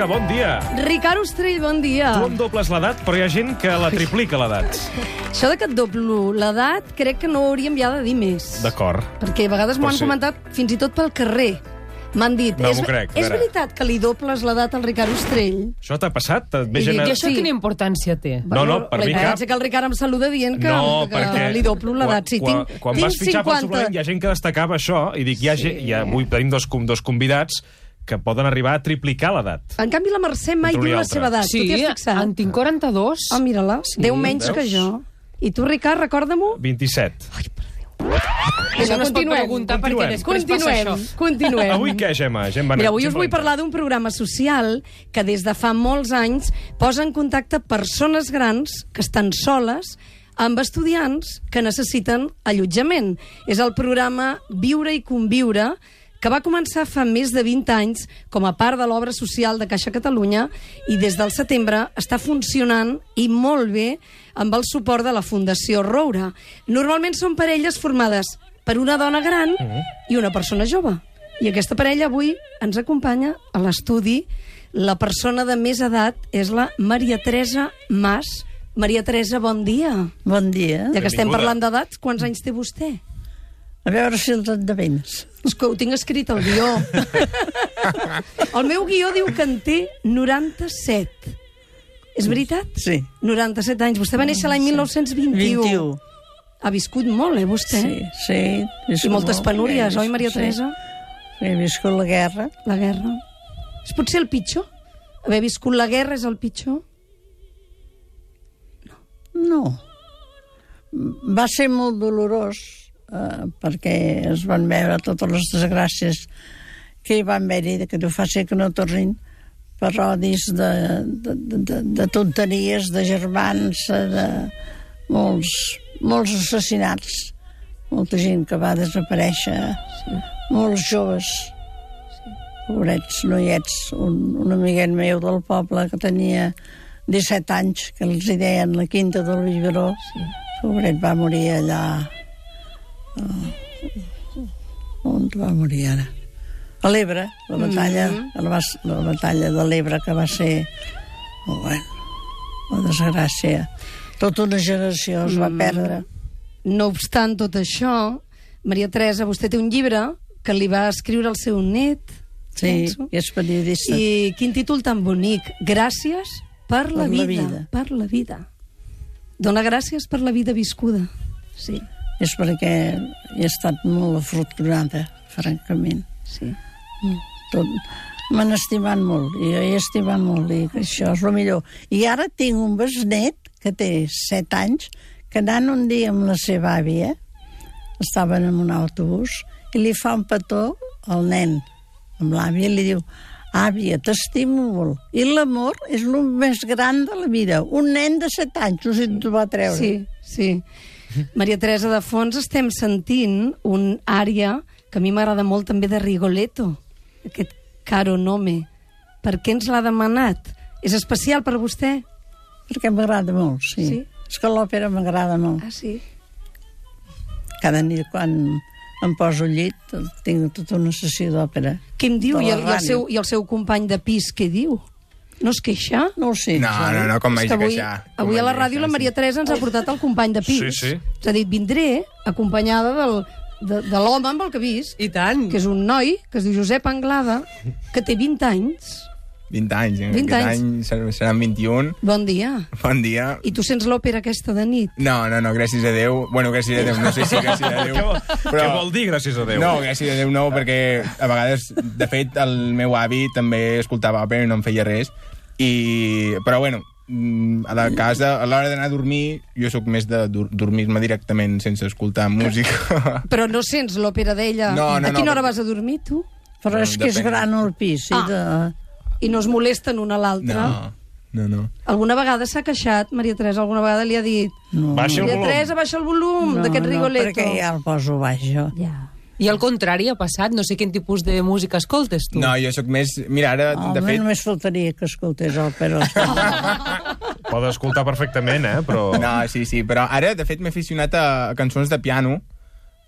Nierga, bon dia. Ricard Ostrell, bon dia. Tu em dobles l'edat, però hi ha gent que la triplica l'edat. Això de que et doblo l'edat, crec que no hauríem ja de dir més. D'acord. Perquè a vegades m'ho han ser. comentat fins i tot pel carrer. M'han dit, No és, crec, és veure." veritat que li dobles l'edat al Ricard Ostrell? Això t'ha passat? I dic, I això Sí. quina importància té? No, no, per la mi cap. que el Ricard em saluda dient que, no, que perquè... li doblo l'edat. Sí, quan, tinc, quan tinc vas fitxar pel 50. suplement, hi ha gent que destacava això, i dic, hi ha, Sí. hi ha avui tenim dos, dos convidats que poden arribar a triplicar l'edat. En canvi, la Mercè mai diu la seva edat. Sí, tu t'hi has fixat? en tinc 42. Ah, mira-la. Sí, Déu menys veus? que jo. I tu, Ricard, recorda-m'ho? 27. Això no es pot continuem, preguntar perquè continuem. després passa Continuem, això. continuem. Avui què, Gemma? Gemma Mira, avui us vull parlar d'un programa social que des de fa molts anys posa en contacte persones grans que estan soles amb estudiants que necessiten allotjament. És el programa Viure i Conviure, que va començar fa més de 20 anys com a part de l'obra social de Caixa Catalunya i des del setembre està funcionant i molt bé amb el suport de la Fundació Roura. Normalment són parelles formades per una dona gran i una persona jove. I aquesta parella avui ens acompanya a l'estudi. La persona de més edat és la Maria Teresa Mas. Maria Teresa, bon dia. Bon dia. Ja que estem Benvinguda. parlant d'edats, quants anys té vostè? A veure si els endevins. És que ho tinc escrit al guió. el meu guió diu que en té 97. És veritat? Sí. 97 anys. Vostè va néixer l'any 1921. 21. Ha viscut molt, eh, vostè? Sí, sí. I moltes penúries, oi, Maria Teresa? Sí, he viscut la guerra. La guerra. És potser el pitjor? Haver viscut la guerra és el pitjor? No. Va ser molt dolorós eh, perquè es van veure totes les desgràcies que hi van haver-hi, que no fa ser que no tornin per odis de, de, de, de tonteries, de germans, eh, de molts, molts assassinats, molta gent que va desaparèixer, sí. molts joves, sí. pobrets noiets, un, un amiguet meu del poble que tenia 17 anys, que els hi deien la quinta del Biberó, sí. pobret va morir allà on va morir ara? A l'Ebre, la batalla, mm -hmm. la, la batalla de l'Ebre que va ser oh, bueno, la desgràcia. Tota una generació es va perdre. No obstant tot això, Maria Teresa, vostè té un llibre que li va escriure el seu net, Sí, penso. i és periodista. i quin títol tan bonic. Gràcies per la, Per la vida, vida. Per la vida. Dona gràcies per la vida viscuda. Sí, És perquè he estat molt afortunada, francament. sí. tot m'han estimat molt i jo he estimat molt i això és el millor i ara tinc un besnet que té 7 anys que anant un dia amb la seva àvia estaven en un autobús i li fa un petó al nen amb l'àvia i li diu àvia, t'estimo molt i l'amor és el més gran de la vida un nen de 7 anys, no sé si t'ho va treure Sí, sí. Maria Teresa, de fons estem sentint un àrea que a mi m'agrada molt també de Rigoletto, aquest caro nome. Per què ens l'ha demanat? És especial per vostè? perquè m'agrada molt, sí. Sí? és que l'òpera m'agrada molt Ah, sí? cada nit quan em poso al llit tinc tota una sessió d'òpera. Què em diu? I el, i, el seu, I el seu company de pis què diu? No es queixa? No ho sé. No, no, no, com És de avui, queixar. Com avui a la ràdio la Maria Teresa ens ha portat el company de pis. Sí, sí. Ens ha dit, vindré acompanyada del, de, de l'home amb el que visc, I tant. que és un noi que es diu Josep Anglada, que té 20 anys. 20 anys, eh? 20 Aquest anys. any ser- seran 21. Bon dia. Bon dia. I tu sents l'òpera aquesta de nit? No, no, no, gràcies a Déu. Bueno, gràcies a Déu, no sé si gràcies a Déu. Vol, què vol dir, gràcies a Déu? No, gràcies a Déu no, perquè a vegades, de fet, el meu avi també escoltava òpera i no em feia res. I... Però, bueno, mm, a la casa, a l'hora d'anar a dormir, jo sóc més de dur dormir-me directament sense escoltar música. Però no sents l'òpera d'ella. No, no, a quina no, hora perquè- vas a dormir, tu? Però és que és gran el pis. Sí, Ah. de... I no es molesten una a l'altra? No, no, no. Alguna vegada s'ha queixat, Maria Teresa? Alguna vegada li ha dit No, Baixa el Maria volum. Teresa, baixa el volum no, d'aquest no, Rigoletto. perquè ja el poso baix, jo. Ja. I al contrari ha passat, no sé quin tipus de música escoltes tu. No, jo sóc més... Mira, ara, Home, de fet... només faltaria que escoltés òpera. Pot escoltar perfectament, eh? Però... No, sí, sí, però ara, de fet, m'he aficionat a cançons de piano,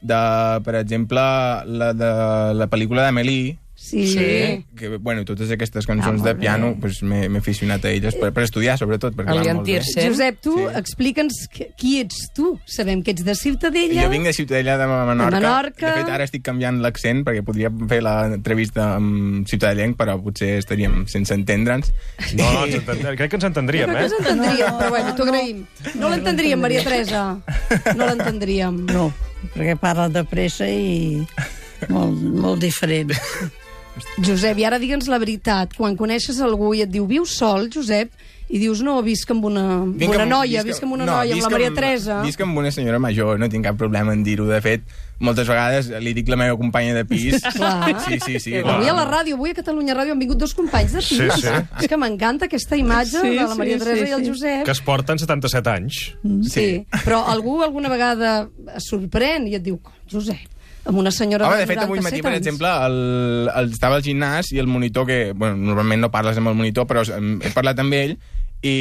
de, per exemple, la de la pel·lícula d'Amélie, Sí. Sí. que, bueno, totes aquestes cançons Ah, de piano pues, m'he aficionat a elles per, per estudiar, sobretot. Perquè. Alientir-se. Josep, tu Sí. explica'ns qui- ets tu. Sabem que ets de Ciutadella. Jo vinc de Ciutadella de Menorca. De Menorca. De fet, ara estic canviant l'accent perquè podria fer l'entrevista amb ciutadellenc, però potser estaríem sense entendre'ns. No, no, ens entendríem. crec que ens entendríem, Jo crec eh? que ens entendríem, però bueno, t'ho agraïm. No l'entendríem, Maria Teresa. No l'entendríem. No, perquè parla de pressa i molt, molt diferent. Josep, i ara digue'ns la veritat. Quan coneixes algú i et diu, vius sol, Josep? I dius, no, visc amb una, amb Vinc una amb- noia, visc amb una no, noia, amb visc la Maria Teresa. Visc amb una senyora major, no tinc cap problema en dir-ho. De fet, moltes vegades li dic la meva companya de pis. Clar. Sí, sí, sí. Avui a la ràdio, avui a Catalunya Ràdio han vingut dos companys de pis. Sí, sí. És que m'encanta aquesta imatge Sí, de la Maria sí, Teresa sí, i el sí. Josep. Que es porten 77 anys. Sí. Però algú alguna vegada es sorprèn i et diu, Josep, amb una senyora Home, de de fet, avui 97 matí, per exemple, el, el, estava al gimnàs i el monitor, que bueno, normalment no parles amb el monitor, però he parlat amb ell, i,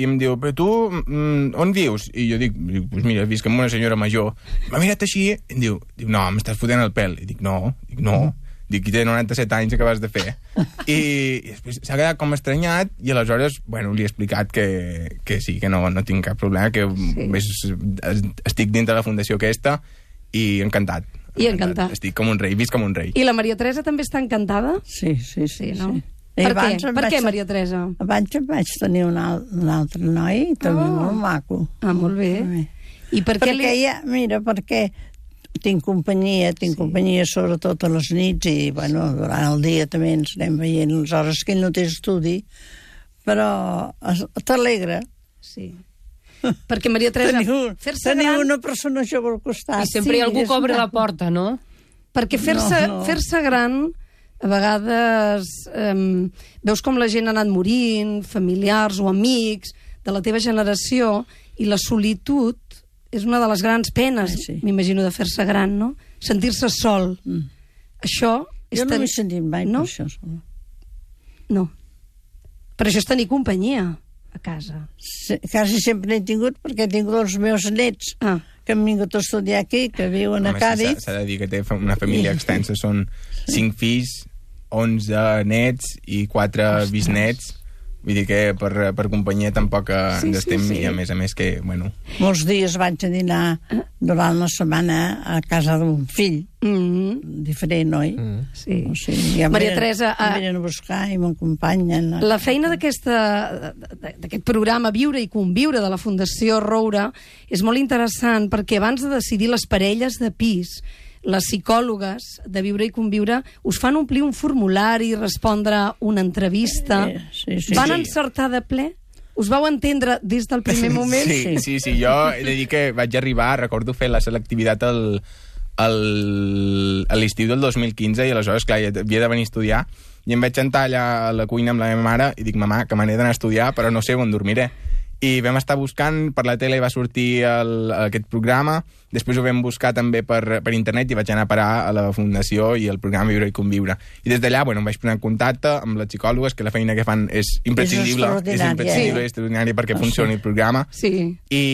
i em diu, però tu mm, on vius? I jo dic, dic pues mira, visc amb una senyora major. M'ha mirat així i em diu, diu no, m'estàs fotent el pèl. I dic, no, dic, no. Dic, té 97 anys, què vas de fer? I, i després s'ha quedat com estranyat i aleshores, bueno, li he explicat que, que sí, que no, no tinc cap problema, que sí. ves, estic dintre de la fundació aquesta i encantat. I encantat. Estic com un rei, visc com un rei. I la Maria Teresa també està encantada? Sí, sí, sí. Sí, no? sí. Per I què? Per què, Maria Teresa? Abans em vaig tenir un, al, un altre noi, també Ah. molt maco. Ah, molt bé. Molt bé. I per què perquè li... ja, mira, perquè tinc companyia, tinc sí. companyia sobretot a les nits i, bueno, durant el dia també ens anem veient les hores que ell no té estudi, però es- t'alegra Sí. Perquè, Maria Teresa, tenir, un, fer-se tenir gran... una persona jove al costat. I sempre hi ha algú que obre la porta, no? Perquè fer-se No, no. fer gran, a vegades um, veus com la gent ha anat morint, familiars o amics de la teva generació, i la solitud és una de les grans penes, Ai, sí. m'imagino, de fer-se gran, no? Sentir-se sol. Mm. Això és Jo no ten- m'he sentit mai no? per això. No. Però això és tenir companyia a casa. Se, quasi sempre n'he tingut perquè he tingut els meus nets Ah. que han vingut a estudiar aquí, que viuen a Home, sí, s'ha- Càdiz. S'ha de dir que té una família extensa, són cinc fills, 11 nets i 4 bisnets. Vull dir que per, per companyia tampoc eh, Sí, ens estem, sí, sí. i a més a més que, bueno... Molts dies vaig a dinar durant la setmana a casa d'un fill Mm diferent, oi? Mm. sí. O sigui, ja Maria venen- Teresa, em ah, venen a buscar i m'acompanyen. La feina d'aquesta d'aquest programa Viure i Conviure de la Fundació Roura és molt interessant perquè abans de decidir les parelles de pis, les psicòlogues de Viure i Conviure us fan omplir un formulari, respondre una entrevista. Eh, sí, sí. Van Sí. encertar de ple? Us vau entendre des del primer moment? Sí, sí, sí, jo he de dir que vaig arribar, recordo fer la selectivitat al, al, a l'estiu del 2015 i aleshores, clar, ja havia de venir a estudiar i em vaig sentar allà a la cuina amb la meva mare i dic, mamà, que me n'he d'anar a estudiar però no sé on dormiré. I vam estar buscant, per la tele va sortir el, aquest programa, després ho vam buscar també per, per internet i vaig anar a parar a la Fundació i el programa Viure i Conviure. I des d'allà, bueno, em vaig posar en contacte amb les psicòlogues, que la feina que fan és imprescindible, és, extraordinària. imprescindible, Sí. és extraordinària perquè Ah, funcioni el programa. Sí. I,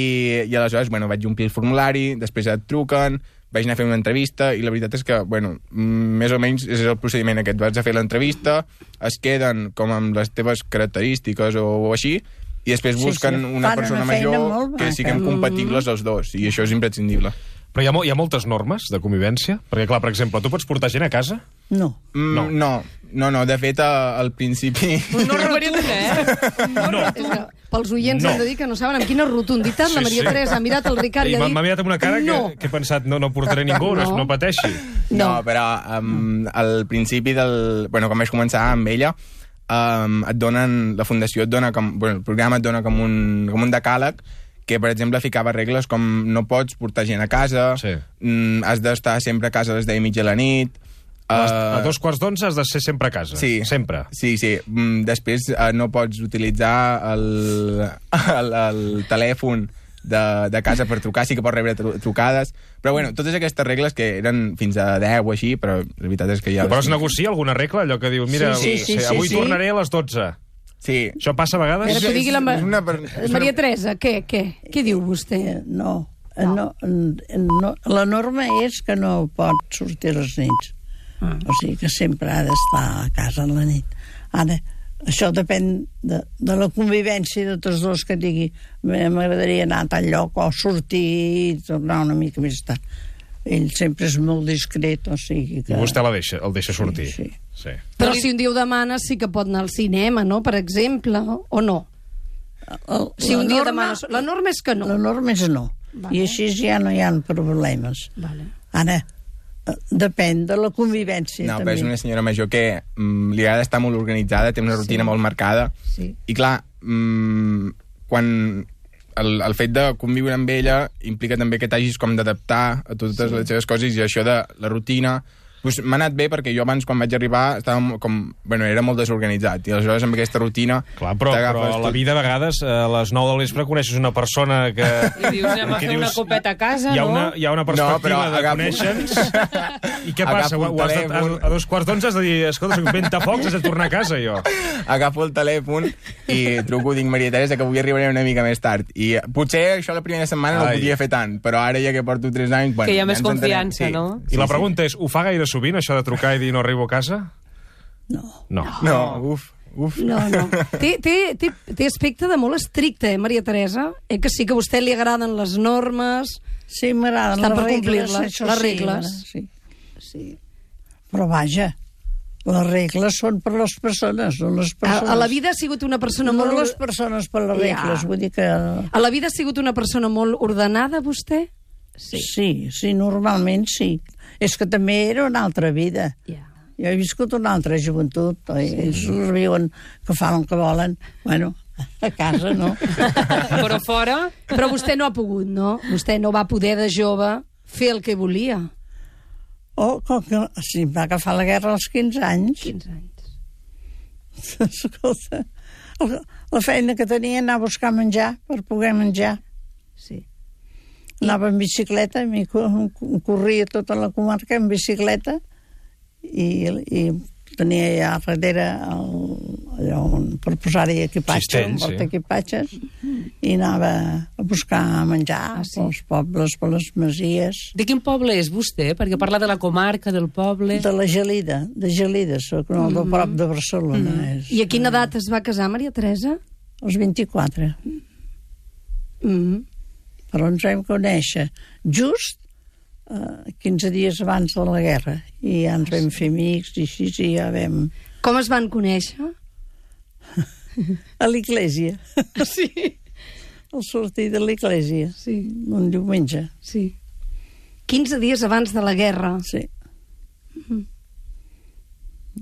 i aleshores, bueno, vaig omplir el formulari, després et truquen, vaig anar a fer una entrevista i la veritat és que, bueno, més o menys és el procediment aquest. Vaig a fer l'entrevista, es queden com amb les teves característiques o, o així, i després Sí, busquen sí. una Fan persona una major molt que siguem compatibles els dos, i això és imprescindible. Però hi ha, hi ha moltes normes de convivència? Perquè, clar, per exemple, tu pots portar gent a casa? No. Mm, No. no. no, no, de fet, al principi... No rotund, eh? No. És que pels oients No. hem de dir que no saben amb quina rotunditat la Sí, Maria sí. Teresa ha mirat el Ricard i I ha m'ha dit... m'ha mirat amb una cara no. que, que he pensat, no, no portaré ningú, no, No. no pateixi. No, No. però um, al principi del... Bueno, quan vaig començar amb ella, um, et donen, la fundació et dona com... Bueno, el programa et dona com un, com un decàleg que, per exemple, ficava regles com no pots portar gent a casa, Sí. mm, has d'estar sempre a casa a les 10 i mitja de la nit... A, eh, a dos quarts d'onze has de ser sempre a casa. Sí. Sempre. Sí, sí. Mm, Després eh, no pots utilitzar el, el, el telèfon de, de casa per trucar, sí que pots rebre tru trucades, però bueno, totes aquestes regles que eren fins a 10 o així, però la veritat és que ja... Però es negocia alguna regla? Allò que diu, mira, Sí, sí, sí, avui sí, sí. tornaré a les 12. Sí. Això passa a vegades? veure, que digui la Ma... És una Maria Teresa, què, què? Què diu vostè? Eh, No. Eh, no. no, no. La norma és que no pot sortir a les nits. Ah. O sigui que sempre ha d'estar a casa a la nit. Ara, això depèn de, de la convivència de tots dos que digui m'agradaria anar a tal lloc o sortir i tornar una mica més tard. Ell sempre és molt discret, o sigui que... I vostè la deixa, el deixa sortir. sí. sí. Però si un dia ho demana, sí que pot anar al cinema, no?, per exemple, o no? El, Si un dia demana... La norma és que no. La norma és no. Vale. I així ja no hi ha problemes. Vale. Ara, depèn de la convivència, No, però també. és una senyora major que mm, li agrada estar molt organitzada, té una rutina molt marcada. Sí. I clar, mm, quan el, el fet de conviure amb ella implica també que t'hagis com d'adaptar a totes sí. les seves coses i això de la rutina pues, m'ha anat bé perquè jo abans quan vaig arribar estava com, bueno, era molt desorganitzat i aleshores amb aquesta rutina Clar, però, però a la vida a vegades a les 9 del vespre coneixes una persona que... I dius, anem a que fer una copeta a casa, hi ha no? Una, hi ha una perspectiva però de agafo- conèixer I què passa? Agafo Ho, has de, a, a dos quarts d'onze has de dir escolta, soc ventafocs, has de tornar a casa, jo. agafo el telèfon i truco, dic Maria Teresa que avui arribaré una mica més tard i eh, potser això la primera setmana no Ai. ho podia fer tant però ara ja que porto 3 anys bueno, Que hi ha més ens entenem. confiança, no? I la pregunta és, ho fa gaire sovint, això de trucar i dir no arribo a casa? No. No. no, uf, uf No, no. Té, té, té, té aspecte de molt estricte, eh, Maria Teresa? Eh, que sí que a vostè li agraden les normes... Sí, m'agraden les per regles. això les sí, regles. Sí. Sí. Però vaja, les regles són per les persones, no les A, persones. a la vida ha sigut una persona no molt... les persones per les Ja. regles, vull dir que... A la vida ha sigut una persona molt ordenada, vostè? Sí. sí, sí, normalment sí. És que també era una altra vida. Ja. Jo he viscut una altra joventut, sí. ells viuen que fan el que volen. Bueno, a casa, no? Però fora... Però vostè no ha pogut, no? Vostè no va poder de jove fer el que volia. O, com que si em va agafar la guerra als 15 anys, 15 anys. escolta, la feina que tenia anar a buscar menjar per poder menjar. Sí. Anava en bicicleta, corria tota la comarca en bicicleta i, i tenia allà darrere el, allò on, per posar-hi equipatge, Cistell, un sí. i anava a buscar menjar Ah, sí? pels pobles, per les masies. De quin poble és vostè? Perquè parla de la comarca, del poble... De la Gelida, de Gelida, soc no, del prop de Barcelona. És, I a quina edat es va casar, Maria Teresa? als 24. Mm. Però ens vam conèixer just eh, 15 dies abans de la guerra i ja ens vam fer amics i així i ja vam... Com es van conèixer? A l'església. Sí. Al sortir de l'església. Sí. Un diumenge. Sí. 15 dies abans de la guerra. Sí.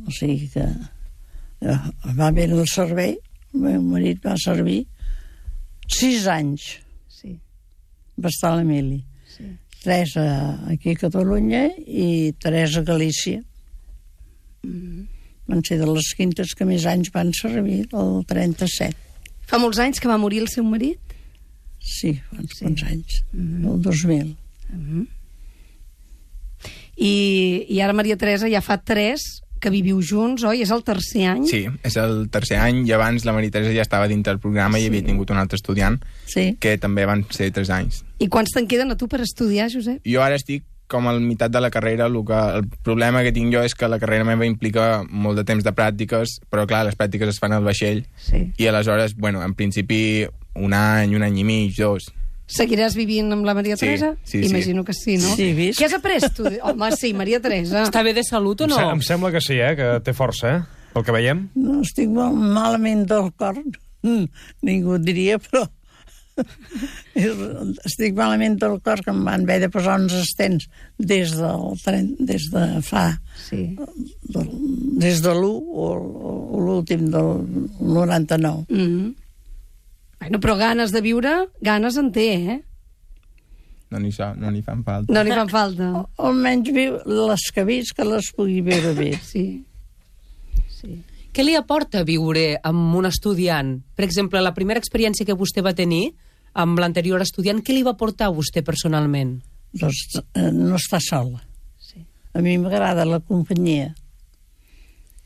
O sigui que eh, va haver el servei, el meu marit va servir sis anys. Sí. Va estar a l'Emili. sí. Tres a, aquí a Catalunya i tres a Galícia. Van ser de les quintes que més anys van servir, el 37. Fa molts anys que va morir el seu marit? Sí, fa uns quants anys. El 2000. I, I ara Maria Teresa ja fa tres que viviu junts, oi? És el tercer any? Sí, és el tercer any i abans la Maria Teresa ja estava dintre del programa sí. i havia tingut un altre estudiant Sí. que també van ser tres anys. I quants te'n queden a tu per estudiar, Josep? Jo ara estic com al meitat de la carrera, el, que, el problema que tinc jo és que la carrera meva implica molt de temps de pràctiques, però clar, les pràctiques es fan al vaixell, Sí. i aleshores, bueno, en principi un any, un any i mig, dos. Seguiràs vivint amb la Maria Sí, Teresa? sí, sí. Imagino que sí, no? Sí, vist. Què has après tu? Home, sí, Maria Teresa. Està bé de salut o Em, no? se em sembla que sí, eh? Que té força, eh? Pel que veiem. No, estic molt malament del cor. Mm, Ningú ho diria, però... estic malament del cor que em van haver de posar uns estents des del tren, des de fa Sí. del, des de l'1 o, o l'últim del 99 Mm -hmm. Bueno, però ganes de viure, ganes en té, eh? No n'hi no n'hi fan falta. No li fan falta. o almenys viu les que visc que les pugui veure bé Sí. Sí. Què li aporta viure amb un estudiant? Per exemple, la primera experiència que vostè va tenir amb l'anterior estudiant, què li va aportar a vostè personalment? doncs eh, no està sola Sí. a mi m'agrada la companyia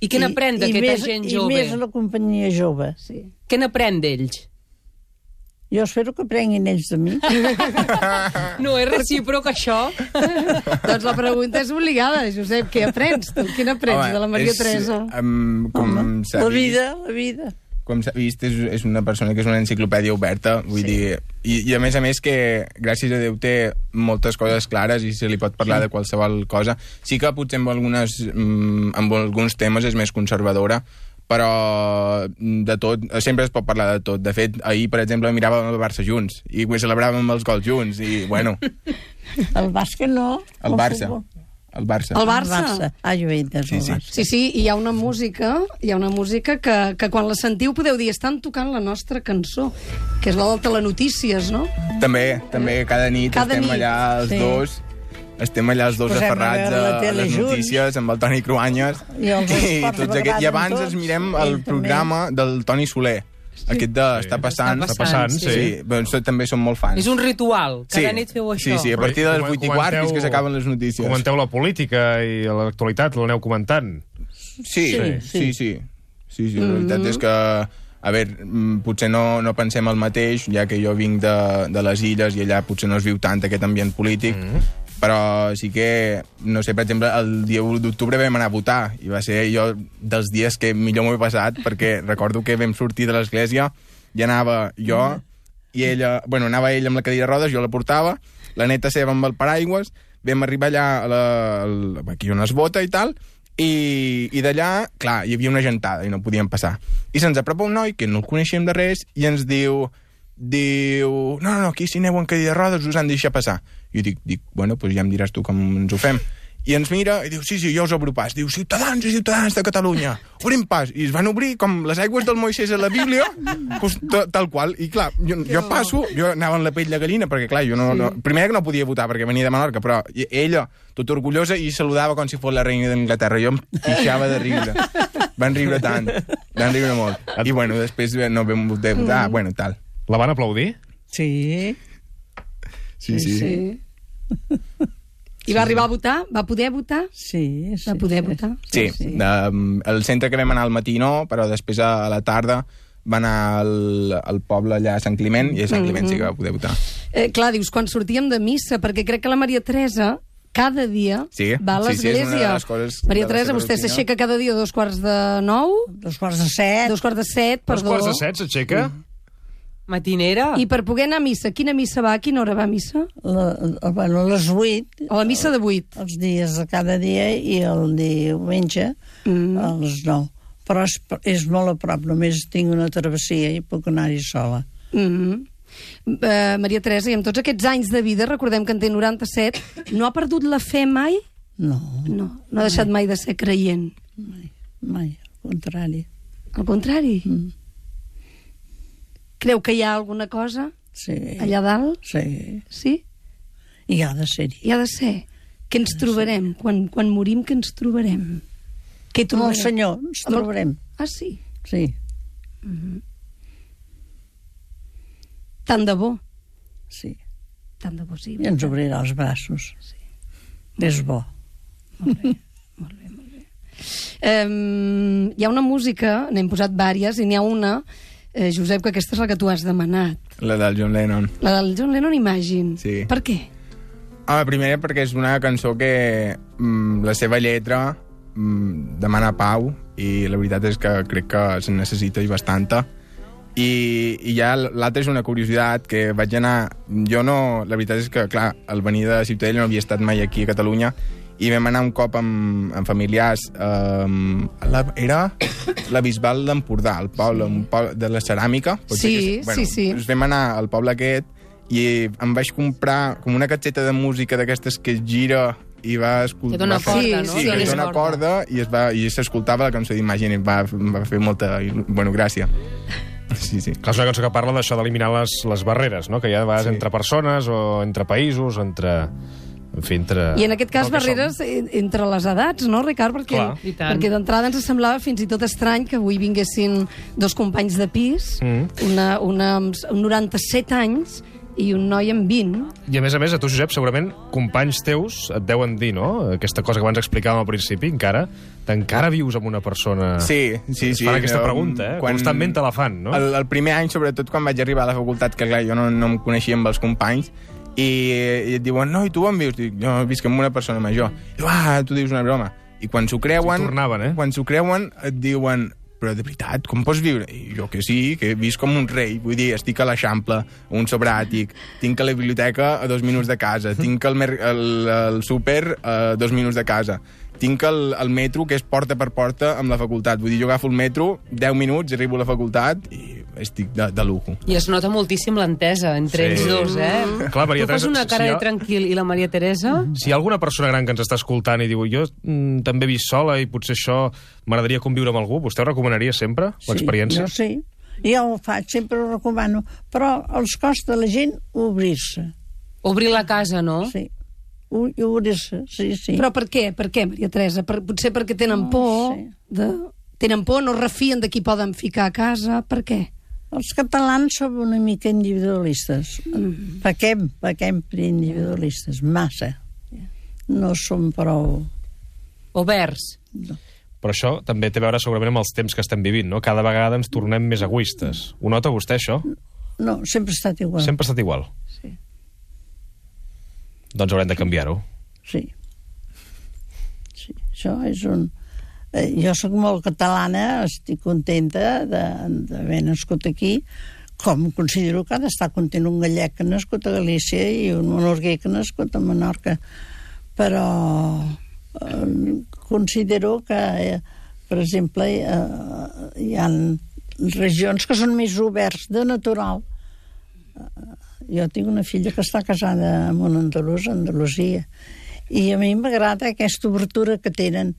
I què n'aprèn d'aquesta gent i jove? més la companyia jove sí. Què n'aprèn d'ells? Jo espero que prenguin ells de mi. No és recíproc, això. doncs la pregunta és obligada, Josep. Què aprens? Tu? Quina aprens de la Maria és, Teresa? Um, com s'ha La vida, la vida. com s'ha vist, és, és una persona que és una enciclopèdia oberta, vull sí. dir... I, I a més a més que, gràcies a Déu, té moltes coses clares i se li pot parlar sí. de qualsevol cosa. Sí que potser amb, algunes, mm, amb alguns temes és més conservadora, però de tot, sempre es pot parlar de tot. De fet, ahir, per exemple, miràvem el Barça junts i ho celebràvem els gols junts i, bueno, El bàsquet no. el Barça. futbol. El Barça. El Barça. El Barça. Ah, jo he entès Sí, el sí. Barça. Sí, sí, i hi ha una música, hi ha una música que, que quan la sentiu podeu dir estan tocant la nostra cançó, que és la del Telenotícies, no? També, també cada nit Cada estem nit. allà els Sí. dos estem allà els dos a aferrats a, a tele les junts. notícies amb el Toni Cruanyes I esports tots aquests. I abans tots, ens mirem ell el també. programa del Toni Soler aquest de Està passant. Està passant, sí. sí. Però so- també som molt fans. És un ritual. Cada sí. nit feu això. Sí, sí, a partir de les Comen- 8 i quart fins que s'acaben les notícies. Comenteu la política i l'actualitat, l'aneu comentant. Sí, Sí, sí, sí. sí. sí, sí la veritat és que a veure, mm, potser no, no pensem el mateix, ja que jo vinc de, de les illes i allà potser no es viu tant aquest ambient polític, mm. Però sí que, no sé, per exemple, el dia 1 d'octubre vam anar a votar i va ser jo dels dies que millor m'ho he passat perquè recordo que vam sortir de l'església i anava jo i ella, bueno, anava ella amb la cadira de rodes, jo la portava, la neta seva amb el paraigües, vam arribar allà a la, al, aquí on es vota i tal, i, i d'allà, clar, hi havia una gentada i no podíem passar. I se'ns apropa un noi que no el coneixem de res i ens diu, diu, no, no, no, aquí si aneu en cadira de rodes us han de deixar passar. I jo dic, dic, bueno, doncs ja em diràs tu com ens ho fem. I ens mira i diu, sí, sí, jo us obro pas. Diu, ciutadans i ciutadanes de Catalunya, obrim pas. I es van obrir com les aigües del Moisès a la Bíblia, pues, tal qual. I clar, jo, jo passo, jo anava en la pell de gallina, perquè clar, jo no, no... Primer que no podia votar perquè venia de Menorca, però ella, tot orgullosa, i saludava com si fos la reina d'Anglaterra. Jo em pixava de riure. Van riure tant, van riure molt. I bueno, després no vam votar, votar bueno, tal. La van aplaudir? Sí. Sí, sí. sí. I va arribar a votar? Va poder votar? Sí, sí. Va poder sí, votar? Sí, sí. Um, el centre que vam anar al matí no, però després a, a la tarda va anar al, al poble allà a Sant Climent i a Sant Climent sí que va poder votar. Eh, clar, dius, quan sortíem de missa, perquè crec que la Maria Teresa cada dia Sí, va a sí, sí, l'església. les coses Maria Teresa, vostè s'aixeca cada dia a dos quarts de nou, Dos quarts de set. dos quarts de set, Dos perdó. quarts de set s'aixeca? Matinera? I per poder anar a missa, quina missa va? A quina hora va a missa? La, la, bueno, les vuit, A la missa de vuit. els dies de cada dia i el diumenge Mm. a les nou. Però és, és molt a prop, només tinc una travessia i puc anar-hi sola. Mm -hmm. uh, Maria Teresa, i amb tots aquests anys de vida, recordem que en té 97, no ha perdut la fe mai? No, No, no ha deixat mai de ser creient. mai, mai, al contrari. Al contrari. Mm. Creu que hi ha alguna cosa Sí, allà dalt? sí, Sí? i ha de ser-hi. Hi ha de ser. Què ens trobarem? Quan, quan morim, què ens trobarem? Què Amb trobarem? el senyor ens trobarem. Ah, sí? Sí, Tant de bo. sí. Tant de bo, sí. I ens obrirà els braços. Sí. És bo. Um, hi ha una música, n'hem posat vàries, i n'hi ha una, eh, Josep, que aquesta és la que tu has demanat. La del John Lennon. La del John Lennon Imagine. Sí. Per què? Home, primer perquè és una cançó que mm, la seva lletra mm, demana pau i la veritat és que crec que se'n necessita i bastanta. I, i ja l'altra és una curiositat que vaig anar... Jo no... La veritat és que, clar, al venir de Ciutadella no havia estat mai aquí a Catalunya i vam anar un cop amb, amb familiars um, la, era la Bisbal d'Empordà, el poble, un poble de la ceràmica. Sí, que, sí, sí. Ens vam anar al poble aquest i em vaig comprar com una catxeta de música d'aquestes que es gira i va escoltar... Que dona corda, no? Sí, Sí, que dona corda i es va i s'escoltava la cançó d'Imagine i va, va fer molta... Bueno, gràcia. Sí, sí. Clar, és una cançó que parla d'això d'eliminar les, les barreres, no? que hi ha de vegades Sí. entre persones o entre països, entre... En fi, entre... I en aquest cas, barreres en- entre les edats, no, Ricard? Perquè, perquè d'entrada ens semblava fins i tot estrany que avui vinguessin dos companys de pis, Mm. una, una amb s- amb 97 anys i un noi amb 20. I a més a més, a tu, Josep, segurament companys teus et deuen dir, no?, aquesta cosa que abans explicàvem al principi, encara, t'encara vius amb una persona... Sí, sí, sí. fan aquesta pregunta, eh? Constantment te la fan, no? El, el primer any, sobretot quan vaig arribar a la facultat, que clar, jo no, no em coneixia amb els companys, i, i et diuen, no, i tu on vius? Dic, jo visc amb una persona major. I diu, ah, tu dius una broma. I quan s'ho creuen... Sí, tornaven, eh? Quan s'ho creuen, et diuen, però de veritat, com pots viure? I jo que sí, que visc com un rei, vull dir, estic a l'Eixample, un sobràtic, tinc a la biblioteca a dos minuts de casa, tinc el, el, el súper a dos minuts de casa, tinc el, el metro, que és porta per porta amb la facultat. Vull dir, jo agafo el metro, 10 minuts, arribo a la facultat i estic de, de lujo. I es nota moltíssim l'entesa entre Sí. ells dos, eh? Clar, Maria tu fas una cara si de jo- tranquil i la Maria Teresa... Si hi ha alguna persona gran que ens està escoltant i diu jo mm, també he vist sola i potser això m'agradaria conviure amb algú, vostè ho recomanaria sempre, l'experiència? Sí, jo sí. Jo ho faig, sempre ho recomano. Però els costa a la gent obrir-se. Obrir la casa, no? Sí. O- i Obrir-se, sí, sí. Però per què? Per què, Maria Teresa? Per, potser perquè tenen No por sé. de... Tenen por, no refien de qui poden ficar a casa. Per què? Els catalans som una mica individualistes. Mm. Pequem, pequem per individualistes, massa. No som prou... Oberts. Però això també té a veure segurament amb els temps que estem vivint, no? Cada vegada ens tornem més egoistes. Ho nota vostè, això? No, sempre ha estat igual. Sempre ha estat igual. Doncs haurem de canviar-ho. Sí. Sí, això és un... Eh, jo sóc molt catalana, estic contenta d'haver nascut aquí, com considero que ha d'estar content un gallec que ha nascut a Galícia i un menorguer que ha nascut a Menorca. Però eh, considero que, eh, per exemple, eh, hi ha regions que són més oberts de natural. Jo tinc una filla que està casada amb un andalús a Andalusia i a mi m'agrada aquesta obertura que tenen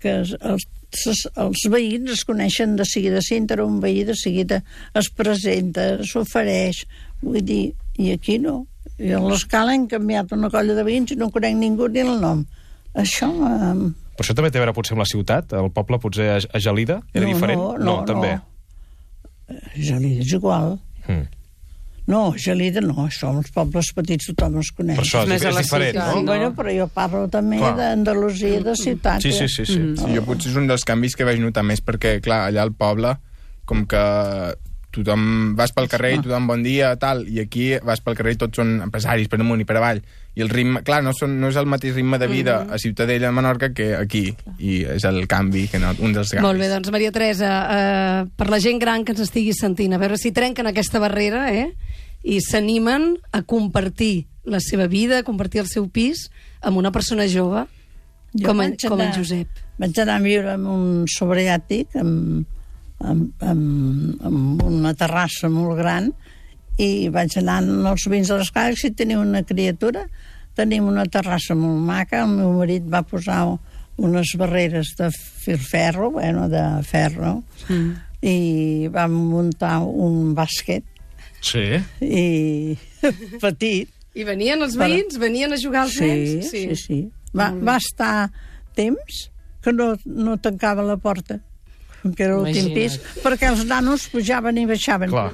que els, els, veïns es coneixen de seguida si entra un veí de seguida es presenta, s'ofereix vull dir, i aquí no i a l'escala hem canviat una colla de veïns i no conec ningú ni el nom això eh, Però això també té a veure potser amb la ciutat? El poble potser a, Gelida era No, diferent? no, no, també. no. Gelida és igual Mm. No, Gelida no, som els pobles petits tothom els coneix Per això és, Més a és la diferent, ciutat, no? no? Bueno, però jo parlo també d'Andalusia, de ciutat. Sí, sí, sí. sí. Mm. Sí, jo potser és un dels canvis que vaig notar més perquè, clar, allà al poble, com que tothom vas pel carrer i tothom bon dia, tal, i aquí vas pel carrer i tots són empresaris per amunt i per avall. I el ritme, clar, no, són, no és el mateix ritme de vida a Ciutadella, a Menorca, que aquí. I és el canvi, que no, un dels canvis. Molt bé, doncs Maria Teresa, eh, per la gent gran que ens estigui sentint, a veure si trenquen aquesta barrera, eh? I s'animen a compartir la seva vida, a compartir el seu pis amb una persona jove Jo com, en, com en anar- Josep. Vaig anar a viure amb un sobreàtic, amb, amb, amb, amb una terrassa molt gran, i vaig anar als veïns de les cases si teniu una criatura. Tenim una terrassa molt maca, el meu marit va posar unes barreres de filferro, bueno, de ferro, mm. i vam muntar un bàsquet Sí. i petit, I venien els veïns? Venien a jugar als sí, nens? sí, sí. Va, va estar temps que no, no tancava la porta que era l'últim pis, perquè els nanos pujaven i baixaven. Clar.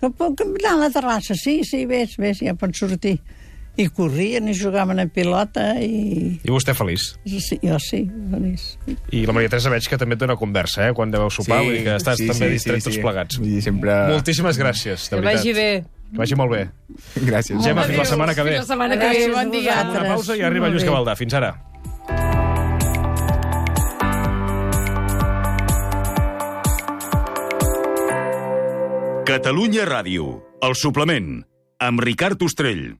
Que puc anar a la terrassa? Sí, sí, vés, vés, ja pots sortir. I corrien i jugaven a pilota i... I vostè feliç. Sí, jo sí, feliç. I la Maria Teresa veig que també et dona conversa, eh? Quan deveu sopar, vull dir que estàs també distret tots plegats. Vull dir, sempre... Moltíssimes gràcies, de Que veritat. vagi bé. Que vagi molt bé. Gràcies. Gemma, fins la setmana que ve. Fins la setmana que ve, bon a dia. Fem una pausa i arriba Lluís bé. Gavaldà. Fins ara. Catalunya Ràdio, el suplement, amb Ricard Ostrell.